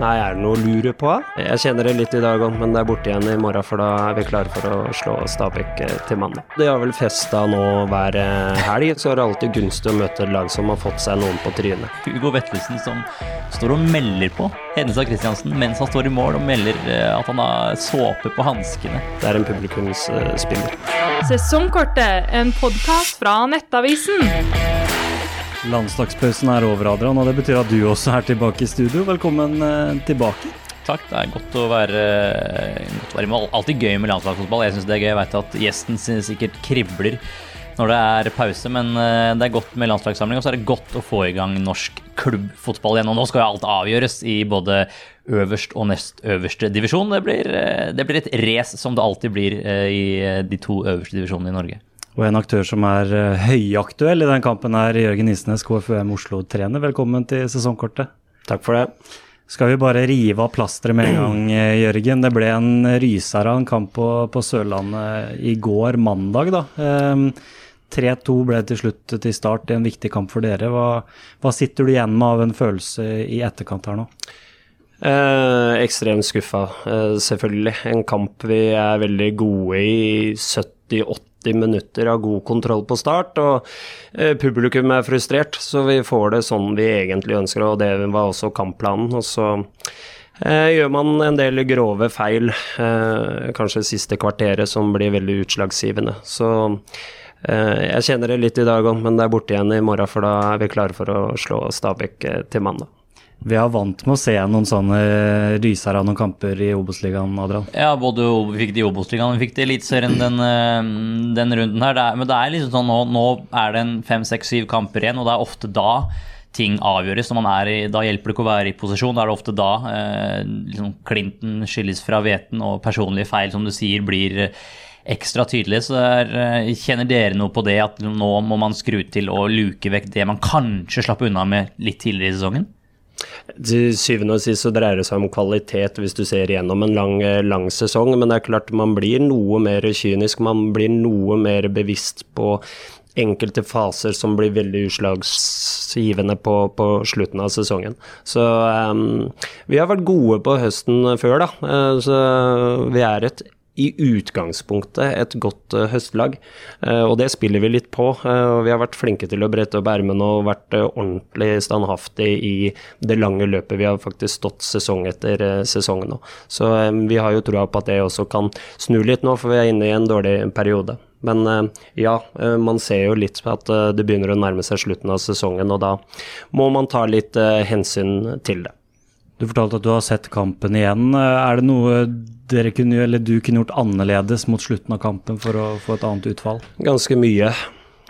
Nei, er det noe å lure på? Jeg kjenner det litt i dag òg, men det er borte igjen i morgen, for da er vi klare for å slå Stabæk eh, til mandag. De har vel festa nå hver eh, helg, så er det alltid gunstig å møte et lag som har fått seg noen på trynet. Hugo Vettelsen som står og melder på Hedenstad Christiansen mens han står i mål og melder eh, at han har såpe på hanskene. Det er en publikumsspiller. Sesongkortet, en podkast fra Nettavisen. Landslagspausen er over, Adrian, og det betyr at du også er tilbake i studio. Velkommen eh, tilbake. Takk, det er godt å være, godt å være med. Alltid gøy med landslagsfotball. Jeg syns det er gøy. Jeg veit at gjesten sikkert kribler når det er pause, men eh, det er godt med landslagssamling. Og så er det godt å få i gang norsk klubbfotball igjen. Og nå skal jo alt avgjøres i både øverst og nest øverste divisjon. Det blir, eh, det blir et race som det alltid blir i de to øverste divisjonene i Norge. Og en aktør som er uh, høyaktuell i den kampen er Jørgen Isnes, KFUM Oslo-trener. Velkommen til sesongkortet. Takk for det. Skal vi bare rive av plasteret med en gang, eh, Jørgen. Det ble en ryser av en kamp på, på, Sørlandet i går, mandag, da. Um, 3-2 ble til slutt til start i en viktig kamp for dere. Hva, hva sitter du igjen med av en følelse i etterkant her nå? Eh, ekstremt skuffa, eh, selvfølgelig. En kamp vi er veldig gode i 70-80 90 minutter av god kontroll på start, og eh, publikum er frustrert. Så vi får det sånn vi egentlig ønsker, og det var også kampplanen. Og så eh, gjør man en del grove feil, eh, kanskje siste kvarteret, som blir veldig utslagsgivende. Så eh, jeg kjenner det litt i dag òg, men det er borte igjen i morgen, for da er vi klare for å slå Stabæk eh, til mandag. Vi er vant med å se noen sånne ryser av noen kamper i Obos-ligaen, Adrian. Ja, både vi fikk det i Obos-ligaen vi fikk det i Eliteserien den, eh, den, runden her. Det er, men det er liksom sånn nå, nå er det en fem, seks, syv kamper igjen, og det er ofte da ting avgjøres. Når man er i, da hjelper det ikke å være i posisjon. Da er det ofte da eh, liksom klinten skilles fra hveten, og personlige feil, som du sier, blir ekstra tydelig. Så der, eh, kjenner dere noe på det at nå må man skru til og luke vekk det man kanskje slapp unna med litt tidligere i sesongen? Til syvende og sist så dreier det seg om kvalitet hvis du ser gjennom en lang, lang, sesong, men det er klart man blir noe mer kynisk. Man blir noe mer bevisst på enkelte faser som blir veldig utslagsgivende på, på slutten av sesongen. Så um, vi har vært gode på høsten før, da. Uh, så vi er et i utgangspunktet et godt uh, høstlag, uh, og det spiller vi litt på. Uh, vi har vært flinke til å brette opp ermene og vært ordentlig standhaftig i det lange løpet. Vi har faktisk stått sesong etter sesong nå. Så vi har jo troa på at det også kan snu litt nå, for vi er inne i en dårlig periode. Men ja, man ser jo litt at det begynner å nærme seg slutten av sesongen, og da må man ta litt hensyn til det. Du fortalte at du har sett kampen igjen. Er det noe dere kunne, eller du kunne gjort annerledes mot slutten av kampen for å få et annet utfall? Ganske mye.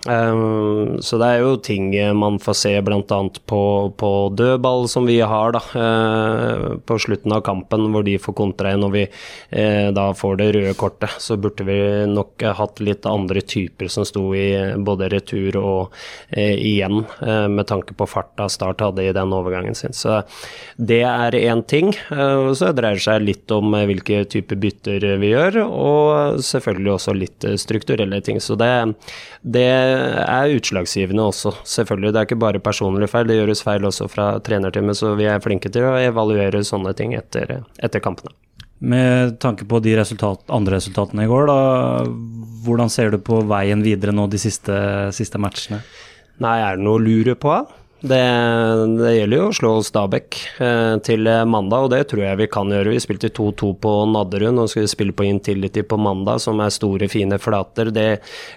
Um, så det er jo ting man får se bl.a. På, på dødball som vi har da, uh, på slutten av kampen, hvor de får kontra inn og vi uh, da får det røde kortet. Så burde vi nok hatt litt andre typer som sto i både retur og uh, igjen, med tanke på farta Start hadde i den overgangen sin. Så det er én ting. så dreier det seg litt om hvilke typer bytter vi gjør, og selvfølgelig også litt strukturelle ting. Så det, det er utslagsgivende også, selvfølgelig. Det er ikke bare personlige feil, det gjøres feil også fra trenerteamet, så vi er flinke til å evaluere sånne ting etter, etter kampene. Med tanke på de resultat, andre resultatene i går, da, hvordan ser du på veien videre nå de siste, siste matchene? Nei, er det noe å lure på? Det, det, gjelder jo å slå Stabæk eh, til mandag, og det tror jeg vi kan gjøre. Vi spilte 2-2 på Nadderud, nå skal vi spille på Intility på mandag, som er store, fine flater. Det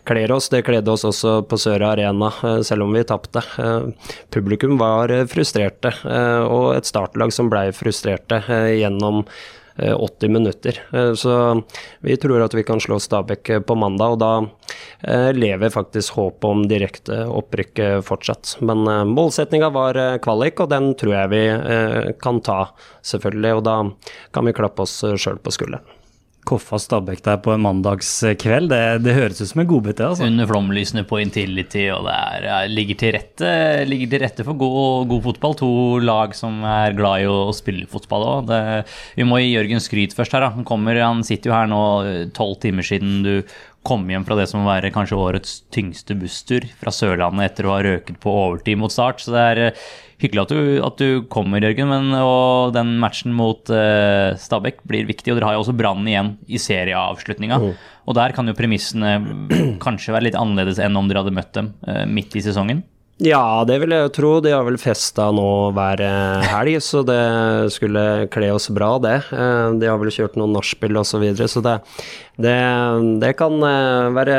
kler oss. Det kledde oss også på Sør Arena, eh, selv om vi tapte. Eh, publikum var frustrerte, eh, og et startlag som blei frustrerte eh, gjennom 80 eh, minutter. Eh, så vi tror at vi kan slå Stabæk eh, på mandag, og da lever faktisk håpet om direkte opprykk fortsatt. Men målsettinga var kvalik, og den tror jeg vi kan ta, selvfølgelig. Og da kan vi klappe oss sjøl på skulderen. Koffa Stabæk der på en mandagskveld, det, det høres ut som en godbit, det. altså. Under flomlysene på Intility, og det er, ligger, til rette, ligger til rette for god, god, fotball. To lag som er glad i å, å spille fotball òg. Vi må gi Jørgen skryt først her. Han, kommer, han sitter jo her nå tolv timer siden du kom hjem fra det som må være kanskje årets tyngste busstur fra Sørlandet etter å ha røket på overtid mot start. Så det er Hyggelig at du, at du kommer, Jørgen, men og den matchen mot uh, Stabæk blir viktig. Og dere har jo også Brann igjen i serieavslutninga. Mm. Og der kan jo premissene kanskje være litt annerledes enn om dere hadde møtt dem uh, midt i sesongen. Ja, det vil jeg jo tro. De har vel festa nå hver eh, helg, så det skulle kle oss bra, det. De har vel kjørt noen nachspiel osv., så, videre, så det, det, det, kan eh, være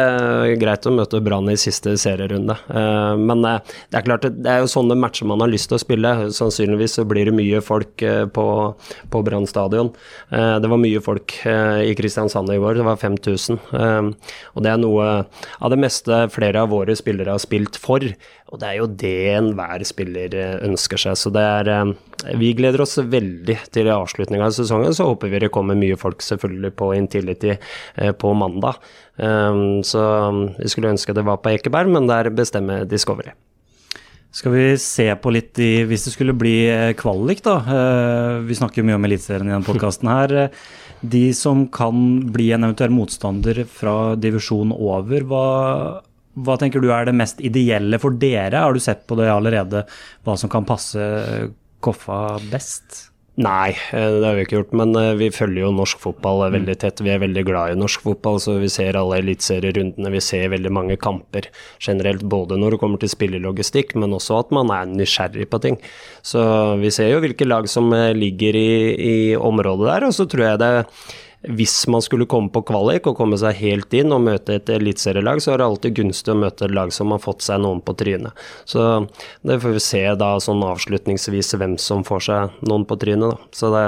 greit å møte Brann i siste serierunde. Men det er klart, det er jo sånne matcher man har lyst til å spille. Sannsynligvis så blir det mye folk på, på Brann stadion. Det var mye folk i Kristiansand i går, det var 5000. Og det er noe av det meste flere av våre spillere har spilt for. Og det er jo det enhver spiller eh, ønsker seg. Så det er eh, Vi gleder oss veldig til avslutninga av sesongen. Så håper vi det kommer mye folk selvfølgelig på Intility eh, på mandag. Så vi skulle ønske det var på Ekeberg, men der bestemmer Discovery. Skal vi se på litt i Hvis det skulle bli kvalik, da. Vi snakker jo mye om Eliteserien i denne podkasten her. De som kan bli en eventuell motstander fra divisjon over, hva hva tenker du er det mest ideelle for dere? Har du sett på det allerede, hva som kan passe Koffa best? Nei, eh, det har vi ikke gjort. Men eh, vi følger jo norsk fotball veldig tett. Vi er veldig glad i norsk fotball, så vi ser alle eliteserierundene. Vi ser veldig mange kamper generelt, både når det kommer til spillelogistikk, men også at man er nysgjerrig på ting. Så vi ser jo hvilke lag som eh, ligger i, i området der, og så tror jeg det hvis man skulle komme på kvalik og komme seg helt inn og møte et eliteserielag, så er det alltid gunstig å møte et lag som har fått seg noen på trynet. Så det får vi se da sånn avslutningsvis hvem som får seg noen på trynet, da. Så det,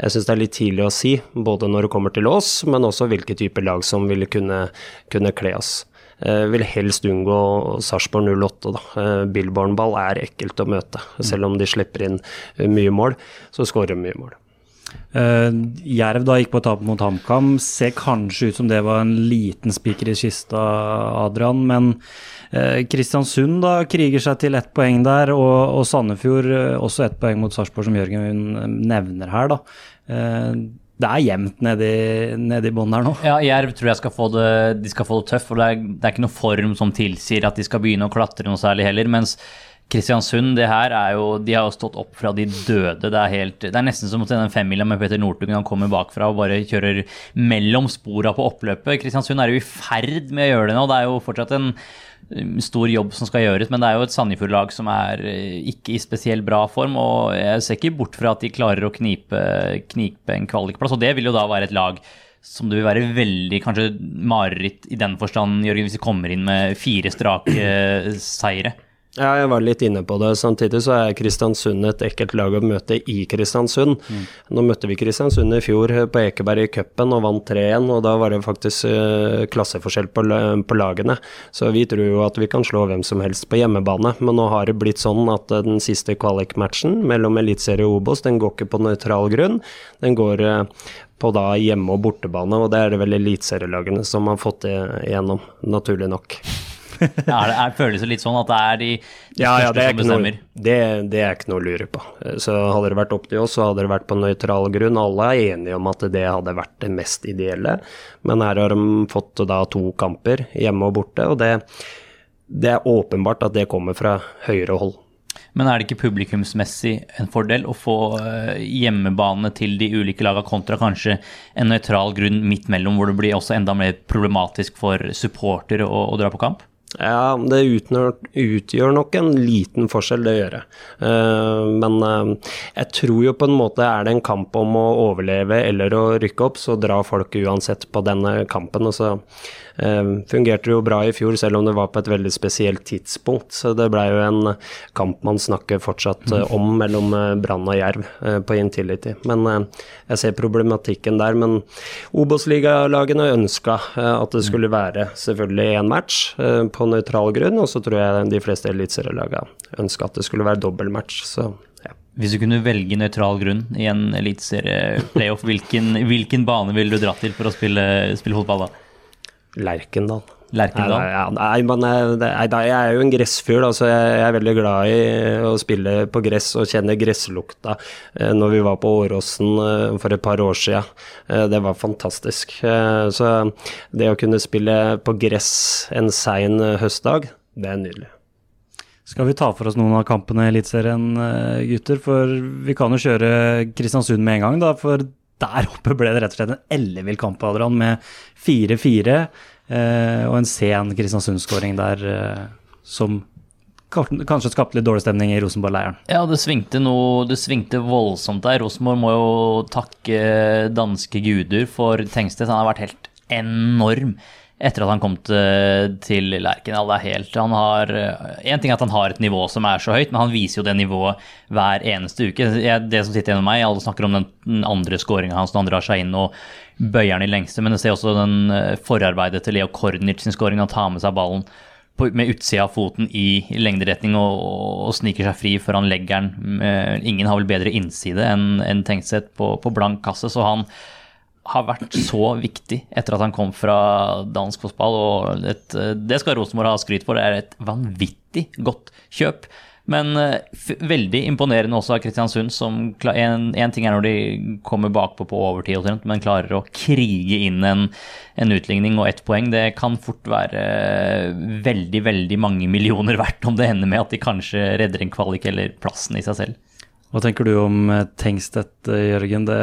jeg syns det er litt tidlig å si, både når det kommer til oss, men også hvilke typer lag som ville kunne, kunne kle oss. Jeg eh, vil helst unngå Sarpsborg 08. da. Eh, Billborn-ball er ekkelt å møte. Selv om de slipper inn mye mål, så skårer de mye mål. Uh, Jerv da gikk på tap mot HamKam. Ser kanskje ut som det var en liten spiker i kista, Adrian. Men uh, Kristiansund da kriger seg til ett poeng der, og, og Sandefjord uh, også ett poeng mot Sarpsborg, som Jørgen nevner her. da. det er jevnt nede i, bånn her nå. Ja, Jerv tror jeg skal få det, de skal få det tøft. for det er, det er ikke noe form som tilsier at de skal begynne å klatre noe særlig heller. mens Kristiansund, det her er jo De har jo stått opp fra de døde. Det er, helt, det er nesten som den femmila med Petter Northug. Han kommer bakfra og bare kjører mellom spora på oppløpet. Kristiansund er jo i ferd med å gjøre det nå. Det er jo fortsatt en um, stor jobb som skal gjøres, men det er jo et Sandefjord-lag som er uh, ikke i spesielt bra form. Og jeg ser ikke bort fra at de klarer å knipe, knipe en kvalikplass, og det vil jo da være et lag som det vil være veldig kanskje mareritt i den forstand, Jørgen, hvis de kommer inn med fire strake uh, seire. Ja, jeg var litt inne på det. Samtidig så er Kristiansund et ekkelt lag å møte i Kristiansund. Mm. Nå møtte vi Kristiansund i fjor på Ekeberg i cupen og vant 3-1, og da var det faktisk uh, klasseforskjell på, på, lagene. Så vi tror jo at vi kan slå hvem som helst på hjemmebane, men nå har det blitt sånn at uh, den siste kvalikmatchen mellom Eliteserie og Obos, den går ikke på nøytral grunn. Den går uh, på da hjemme- og bortebane, og det er det vel eliteserielagene som har fått igjennom, naturlig nok ja, det er, føles det litt sånn at det er de, de ja, ja, det som bestemmer? Noe, det, det, er ikke noe å lure på. Så Hadde det vært opp til oss, så hadde det vært på nøytral grunn. Alle er enige om at det hadde vært det mest ideelle, men her har de fått da to kamper, hjemme og borte. og det, det er åpenbart at det kommer fra høyere hold. Men er det ikke publikumsmessig en fordel å få eh, hjemmebane til de ulike lagene kontra kanskje en nøytral grunn midt mellom, hvor det blir også enda mer problematisk for supportere å, å dra på kamp? Ja, det utgjør, utgjør, nok en liten forskjell, det gjør det. Uh, men uh, jeg tror jo på en måte er det en kamp om å overleve eller å rykke opp, så drar folk uansett på denne kampen. Og så fungerte jo bra i fjor, selv om det var på et veldig spesielt tidspunkt. Så det blei jo en kamp man snakker fortsatt eh, om mellom eh, Brann og Jerv på Intility. Men jeg ser problematikken der. Men Obos-ligalagene ønska at det skulle være selvfølgelig én match på nøytral grunn, og så tror jeg de fleste eliteserielagene ønska at det skulle være dobbeltmatch. Så. Hvis du kunne velge nøytral grunn i en eliteserie-playoff, hvilken, hvilken bane ville du dratt til for å spille, spille fotball da? Lerkendal. Lerkendal? Nei, nei, nei, men jeg, jeg er jo en gressfugl. så jeg, er veldig glad i å spille på gress og kjenne gresslukta. Eh, når vi var på Åråsen eh, for et par år siden, eh, det var fantastisk. Så det å kunne spille på gress en sein høstdag, det er nydelig. Skal vi ta for oss noen av kampene i Eliteserien, eh, gutter? For vi kan jo kjøre Kristiansund med en gang, da. For der oppe ble det rett og slett en ellevill kamp, Adrian, med 4-4. Eh, og en sen Kristiansund-skåring der eh, som kanskje skapte litt dårlig stemning i Rosenborg-leiren. Ja, det svingte noe Det svingte voldsomt der. Rosenborg må jo takke danske guder for Tengstedt. Han har vært helt enorm etter at han kom til, til Lerkendal. Er helt Han har En ting er at han har et nivå som er så høyt, men han viser jo det nivået hver eneste uke. Det som sitter gjennom meg, alle snakker om den andre skåringa hans når han drar seg inn og bøyer den i lengste, men jeg ser også den eh, forarbeidet til Leo Kornic sin skåring. Han tar med seg ballen med utsida av foten i, lengderetning og, og, sniker seg fri før han legger den. Ingen har vel bedre innside enn en sett på, på blank kasse, så han har vært så viktig etter at han kom fra dansk fotball. og et, Det skal Rosenborg ha skryt for. Det er et vanvittig godt kjøp. Men uh, veldig imponerende også av Kristiansund, som en, en, ting er når de kommer bakpå på overtid, men klarer å krige inn en, en utligning og ett poeng. Det kan fort være uh, veldig, veldig mange millioner verdt om det ender med at de kanskje redder en kvalik eller plassen i seg selv. Hva tenker du om eh, Tengstedt, Jørgen? Det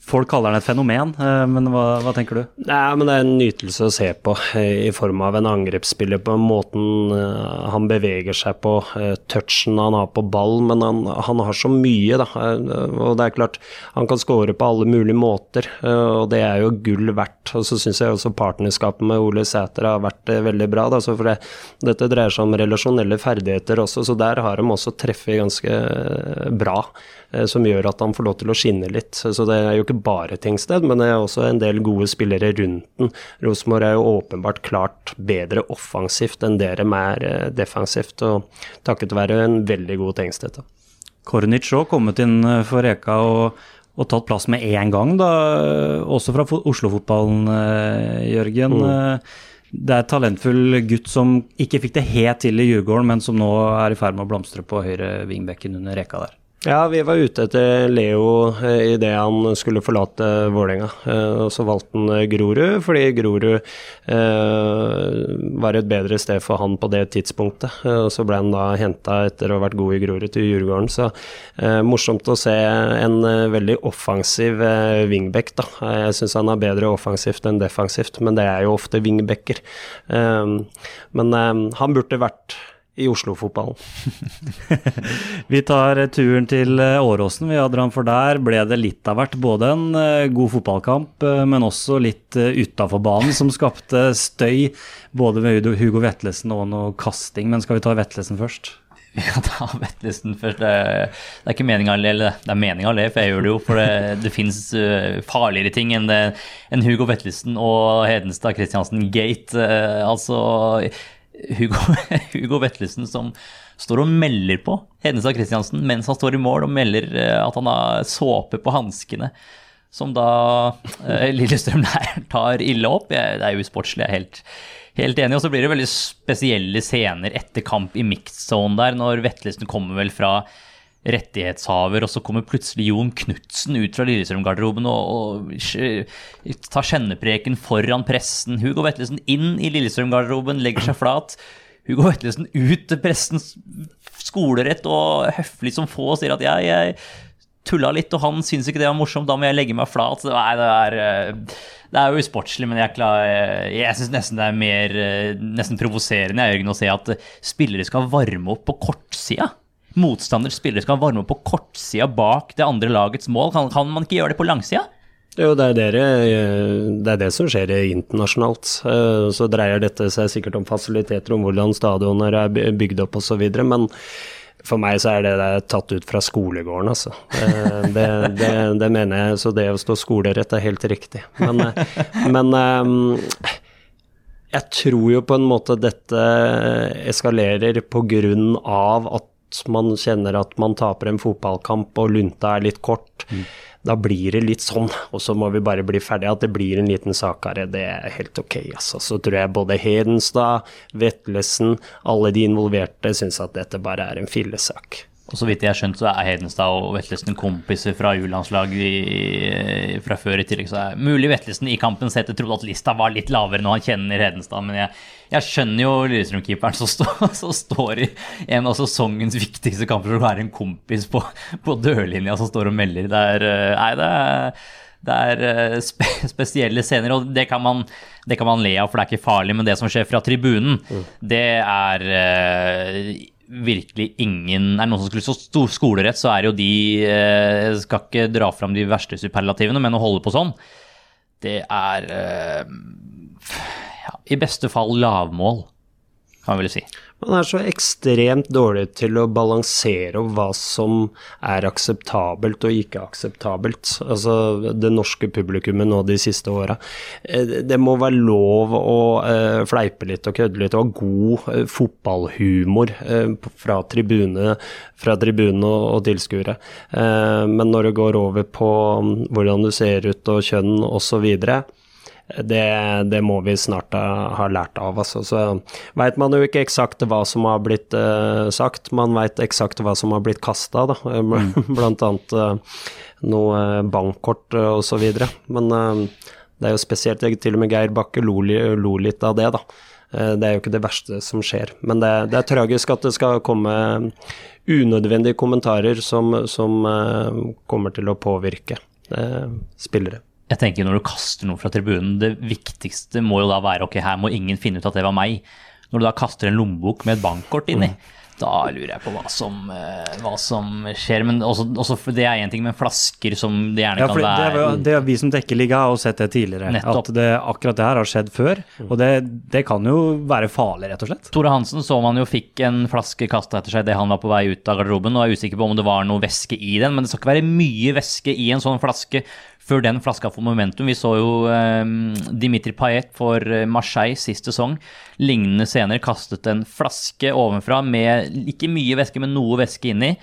Folk kaller den et fenomen, eh, men hva, hva, tenker du? Nei, men Det er en nytelse å se på, eh, i form av en angrepsspiller på måten eh, han beveger seg på, touchen han har på ball. Men han, han har så mye, da. Og det er klart, han kan skåre på alle mulige måter, og det er jo gull verdt. Og så syns jeg også partnerskapet med Ole Sæter har vært veldig bra. Da, for det, dette dreier seg om relasjonelle ferdigheter også, så der har de også treffet ganske bra. Som gjør at han får lov til å skinne litt. Så det er jo bare Tingsted, men det er også en del gode spillere rundt den. Rosenborg er jo åpenbart klart bedre offensivt enn dere er eh, defensivt, og takket være en veldig god Tingsted. Kornic òg kommet inn eh, for Reka og, og, tatt plass med én gang, da, også fra Oslo-fotballen, Jørgen. Mm. Det er et talentfull gutt som ikke fikk det helt til i Djurgården, men som nå er i ferd med å blomstre på høyre vingbekken under Reka der. Ja, vi var ute etter Leo eh, idet han skulle forlate Vålerenga. Eh, og så valgte han eh, Grorud, fordi Grorud eh, var et bedre sted for han på det tidspunktet. Og så ble han da henta etter å ha vært god i Grorud til Djurgården. Så eh, morsomt å se en veldig offensiv eh, wingback, da. Jeg syns han er bedre offensivt enn defensivt, men det er jo ofte wingbacker. men han burde vært i Oslo-fotballen. vi tar turen til eh, Åråsen, vi, hadde han for der ble det litt av hvert. Både en eh, god fotballkamp, eh, men også litt utafor banen, som skapte støy. Både ved Hugo Vetlesen og noe kasting. Men skal vi ta Vetlesen først? Vi kan ta Vetlesen først. Det er, det er ikke meninga å le, det er meninga å le, for jeg gjør det jo. For det, det fins farligere ting enn, det, enn Hugo Vetlesen og Hedenstad Christiansen Gate. Altså Hugo, Hugo Vettelsen som står og melder på Hedenstad Christiansen mens han står i mål og melder eh, at han har såpe på hanskene. Som da eh, Lillestrøm der tar ille opp. Jeg, det er jo usportslig, jeg er helt, helt enig. Og så blir det veldig spesielle scener etter kamp i mixed zone der, når Vettelsen kommer vel fra rettighetshaver, og så kommer plutselig Jon Knutsen ut fra Lillestrøm-garderoben og, og tar kjennepreken foran pressen. Hugo Vetlesen inn i Lillestrøm-garderoben, legger seg flat. Hugo Vetlesen ut til pressens skolerett og høflig som få sier at jeg, jeg tulla litt, og han syns ikke det var morsomt, da må jeg legge meg flat. Det er, eh, det er jo usportslig, men jeg, klar, jeg syns nesten det er mer eh, nesten provoserende Jørgen, å se at spillere skal varme opp på kortsida motstanders spillere skal varme opp på kortsida bak det andre lagets mål. Kan, kan man ikke gjøre det på langsida? Jo, det er, dere, det er det som skjer internasjonalt. Eh, så dreier dette seg sikkert om fasiliteter, om hvordan stadioner er bygd opp osv. Men for meg så er det der tatt ut fra skolegården, altså. Eh, det, det, det, mener jeg. Så det å stå skolerett er helt riktig. Men, eh, men jeg tror jo på en måte dette eskalerer på grunn av at man kjenner at man taper en fotballkamp og lunta er litt kort, mm. da blir det litt sånn. Og så må vi bare bli ferdige. At det blir en liten sak her, det er helt ok. Altså. Så tror jeg både Hedenstad, Vetlesen, alle de involverte syns at dette bare er en fillesak. Og så vidt jeg har skjønt, så er Hedenstad og Vetlesen kompiser fra U-landslaget fra før i tillegg. Så er mulig Vetlesen i kampen setter trodde at lista var litt lavere når han kjenner Hedenstad, men jeg, jeg skjønner jo Lillestrøm-keeperen som, stå- som står i en av sesongens viktigste kamper, som er en kompis på, på dørlinja som står og melder. Det er eh, Nei, det er det er eh, spe spesielle scener, og det kan, man, det kan man le av, for det er ikke farlig. Men det som skjer fra tribunen, det er eh, virkelig ingen Er det noen som skulle stå skolerett, så er jo de eh, skal ikke dra fram de verste superlativene, men å holde på sånn, det er eh, ja, I beste fall lavmål, kan vi vel si. Man er så ekstremt dårlig til å balansere hva som er akseptabelt og ikke akseptabelt. Altså det norske publikummet nå de siste åra. Det må være lov å eh, fleipe litt og kødde litt og ha god eh, fotballhumor eh, fra tribune, fra tribune og, og tilskuere. Eh, men når det går over på mm, hvordan du ser ut og kjønn osv., det, det må vi snart ha, ha lært av. Altså. Så veit man jo ikke eksakt hva som har blitt uh, sagt, man veit eksakt hva som har blitt kasta. Blant annet eh, noe eh, bankkort uh, osv. Men uh, det er jo spesielt Til og med Geir Bakke lo, lo litt av det, da. Eh, det er jo ikke det verste som skjer. Men det, det er tragisk at det skal komme unødvendige kommentarer som, som eh, kommer til å påvirke eh, spillere. Jeg tenker Når du kaster noe fra tribunen, det viktigste må jo da være ok, her må ingen finne ut at det var meg. Når du da kaster en lommebok med et bankkort inni, da lurer jeg på hva som, eh, hva som skjer. Men også, også for det er én ting med flasker som det gjerne Ja, kan være det, det er vi som dekker liga har sett det tidligere. Nettopp. At det, akkurat det her har skjedd før. Og det, det kan jo være farlig, rett og slett. Tore Hansen så man jo fikk en flaske kasta etter seg idet han var på vei ut av garderoben. og er usikker på om det var noe væske i den, men det skal ikke være mye væske i en sånn flaske før den flaska får momentum. Vi så jo eh, Dimitri Payet for eh, Marseille sist sesong. Lignende scener kastet en flaske ovenfra med ikke mye væske, men noe væske inni.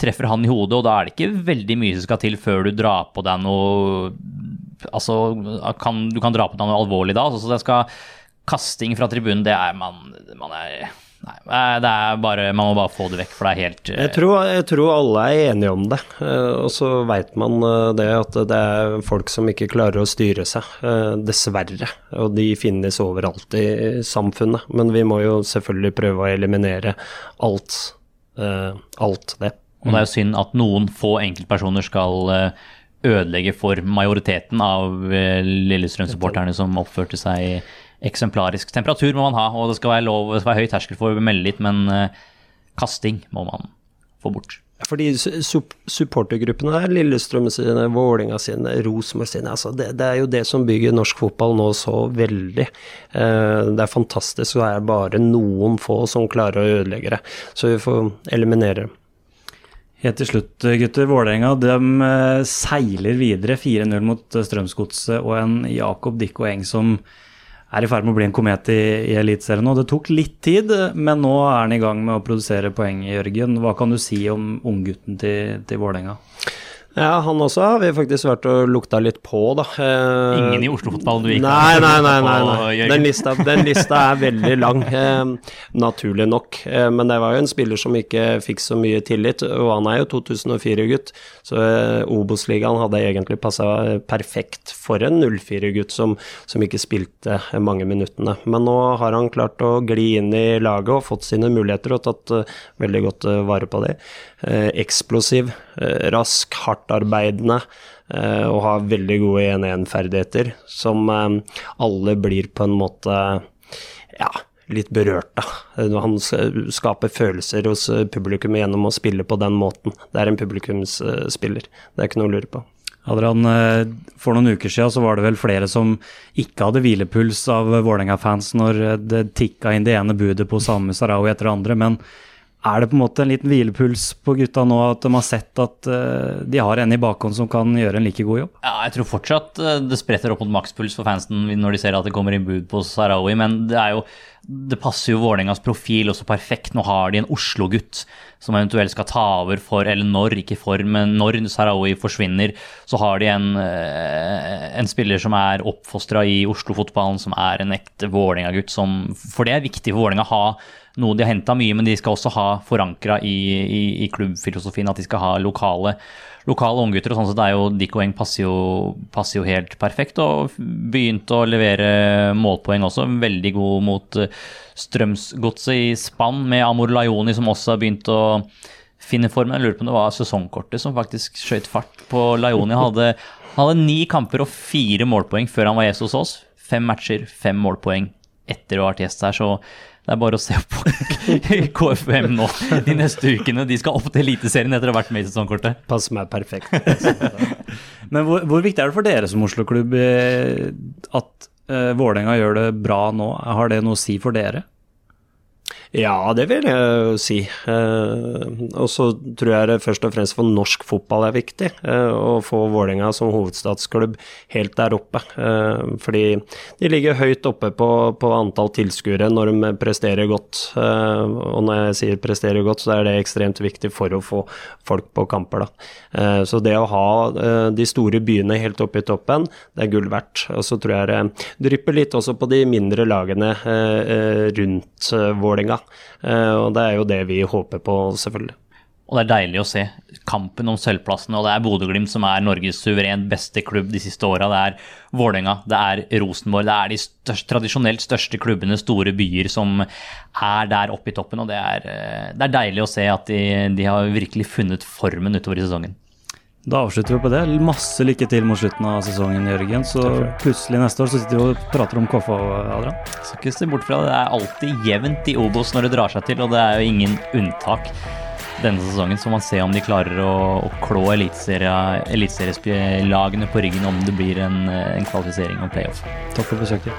Treffer han i hodet, og da er det ikke veldig mye som skal til før du drar på deg noe Altså, kan, du kan dra på deg noe alvorlig da. Så det skal Kasting fra tribunen, det er man, man er Nei, det er bare Man må bare få det vekk, for det er helt uh... Jeg tror, jeg tror alle er enige om det. Eh, Og så veit man eh, det at det er folk som ikke klarer å styre seg, eh, dessverre. Og de finnes overalt i samfunnet. Men vi må jo selvfølgelig prøve å eliminere alt, alt det. Og det er jo synd at noen få enkeltpersoner skal ødelegge for majoriteten av Lillestrøm-supporterne som oppførte seg eksemplarisk. Temperatur må man ha, og det skal være lov, det skal være høy terskel for å melde litt, men eh, kasting må man få bort. Fordi supportergruppene er Lillestrøm sine, Vålinga sine, Rosenborg sine altså det, det er jo det som bygger norsk fotball nå så veldig. Eh, det er fantastisk, det er bare noen få som klarer å ødelegge det. Så vi får eliminere dem. Helt til slutt, gutter. Vålerenga de eh, seiler videre 4-0 mot Strømsgodset og en Jakob Dikko Eng som er i ferd med å bli en komet i, i Eliteserien nå. Det tok litt tid, men nå er han i gang med å produsere poeng, Jørgen. Hva kan du si om unggutten til, til Vålerenga? Ja, han også har vi faktisk vært og lukta litt på, da. Eh, Ingen i Oslo-fotball du gikk Nei, nei, nei. nei, nei. Den, lista, den lista er veldig lang, eh, naturlig nok. Eh, men det var jo en spiller som ikke fikk så mye tillit, og han er jo 2004-gutt. Så eh, Obos-ligaen hadde egentlig passa perfekt for en 04-gutt som, som ikke spilte mange minuttene. Men nå har han klart å gli inn i laget og fått sine muligheter og tatt eh, veldig godt eh, vare på det. Eh, eksplosiv, eh, rask, hardtarbeidende eh, og har veldig gode 1-1-ferdigheter som eh, alle blir på en måte ja, litt berørt av. Han skaper følelser hos eh, publikum gjennom å spille på den måten. Det er en publikumsspiller, det er ikke noe å lure på. Adrian, eh, for noen uker siden så var det vel flere som ikke hadde hvilepuls av Vålerenga-fans når eh, det tikka inn det ene budet på Samu Sarawi etter det andre. Men er det på en måte en liten hvilepuls på gutta nå, at de har sett at eh, de har en i bakhånd som kan gjøre en like god jobb? Ja, jeg tror fortsatt eh, det spretter opp mot makspuls for fansen når de ser at det kommer inn bud på Sarawi, men det er jo det passer jo Vålerengas profil også perfekt. Nå har de en Oslo-gutt som eventuelt skal ta over for, eller når, ikke for, men når Sarawi forsvinner, så har de en, eh, en spiller som er oppfostra i Oslo-fotballen, som er en ekte Vålerenga-gutt. For det er viktig for Vålerenga å ha noe de har henta mye, men de skal også ha forankra i, i, i klubbfilosofien at de skal ha lokale lokale unggutter. sånn, så det er jo Dickoeng passer passer jo helt perfekt. Og begynte å levere målpoeng også. Veldig god mot eh, Strømsgodset i spann med Amor Lajoni, som også har begynt å finne formen. Jeg lurer på om det var sesongkortet som faktisk skjøt fart på Lajoni. Han hadde, hadde ni kamper og fire målpoeng før han var gjest hos oss. Fem matcher, fem målpoeng etter å ha vært gjest her. så det er bare å se på KFM nå de neste ukene. De skal opp til Eliteserien etter å ha vært med i sesongkortet. Passer meg perfekt. Men hvor, hvor, viktig er det for dere som Oslo-klubb eh, at uh, Vålerenga gjør det bra nå? Har det noe å si for dere? Ja, det vil jeg si. Eh, og så tror jeg det først og fremst for norsk fotball er viktig eh, å få Vålerenga som hovedstadsklubb helt der oppe. Eh, fordi de ligger høyt oppe på, på antall tilskuere når de presterer godt. Og når jeg sier presterer godt, så er det ekstremt viktig for å få folk på kamper. Da. Så det å ha de store byene helt oppe i toppen, det er gull verdt. Og så tror jeg det drypper litt også på de mindre lagene rundt Vålerenga. Eh, og det er jo det vi håper på, selvfølgelig. Og det er deilig å se kampen om sølvplassene. Og det er Bodø-Glimt som er Norges suverent beste klubb de siste åra. Det er Vålerenga, det er Rosenborg. Det er de største, tradisjonelt største klubbene, store byer, som er der oppe i toppen. Og det er, eh, det er deilig å se at de, de har virkelig funnet formen utover i sesongen. Da avslutter vi på det. Masse lykke til mot slutten av sesongen, Jørgen. Så plutselig neste år så sitter vi og prater om Koffa, Adrian. Skal ikke se bort fra det. Det er alltid jevnt i Obos når det drar seg til, og det er jo ingen unntak denne sesongen. Så man ser om de klarer å, å klå eliteserielagene på ryggen om det blir en, en kvalifisering og playoff. Takk for besøket.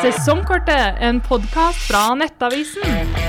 Sesongkortet, en podkast fra Nettavisen.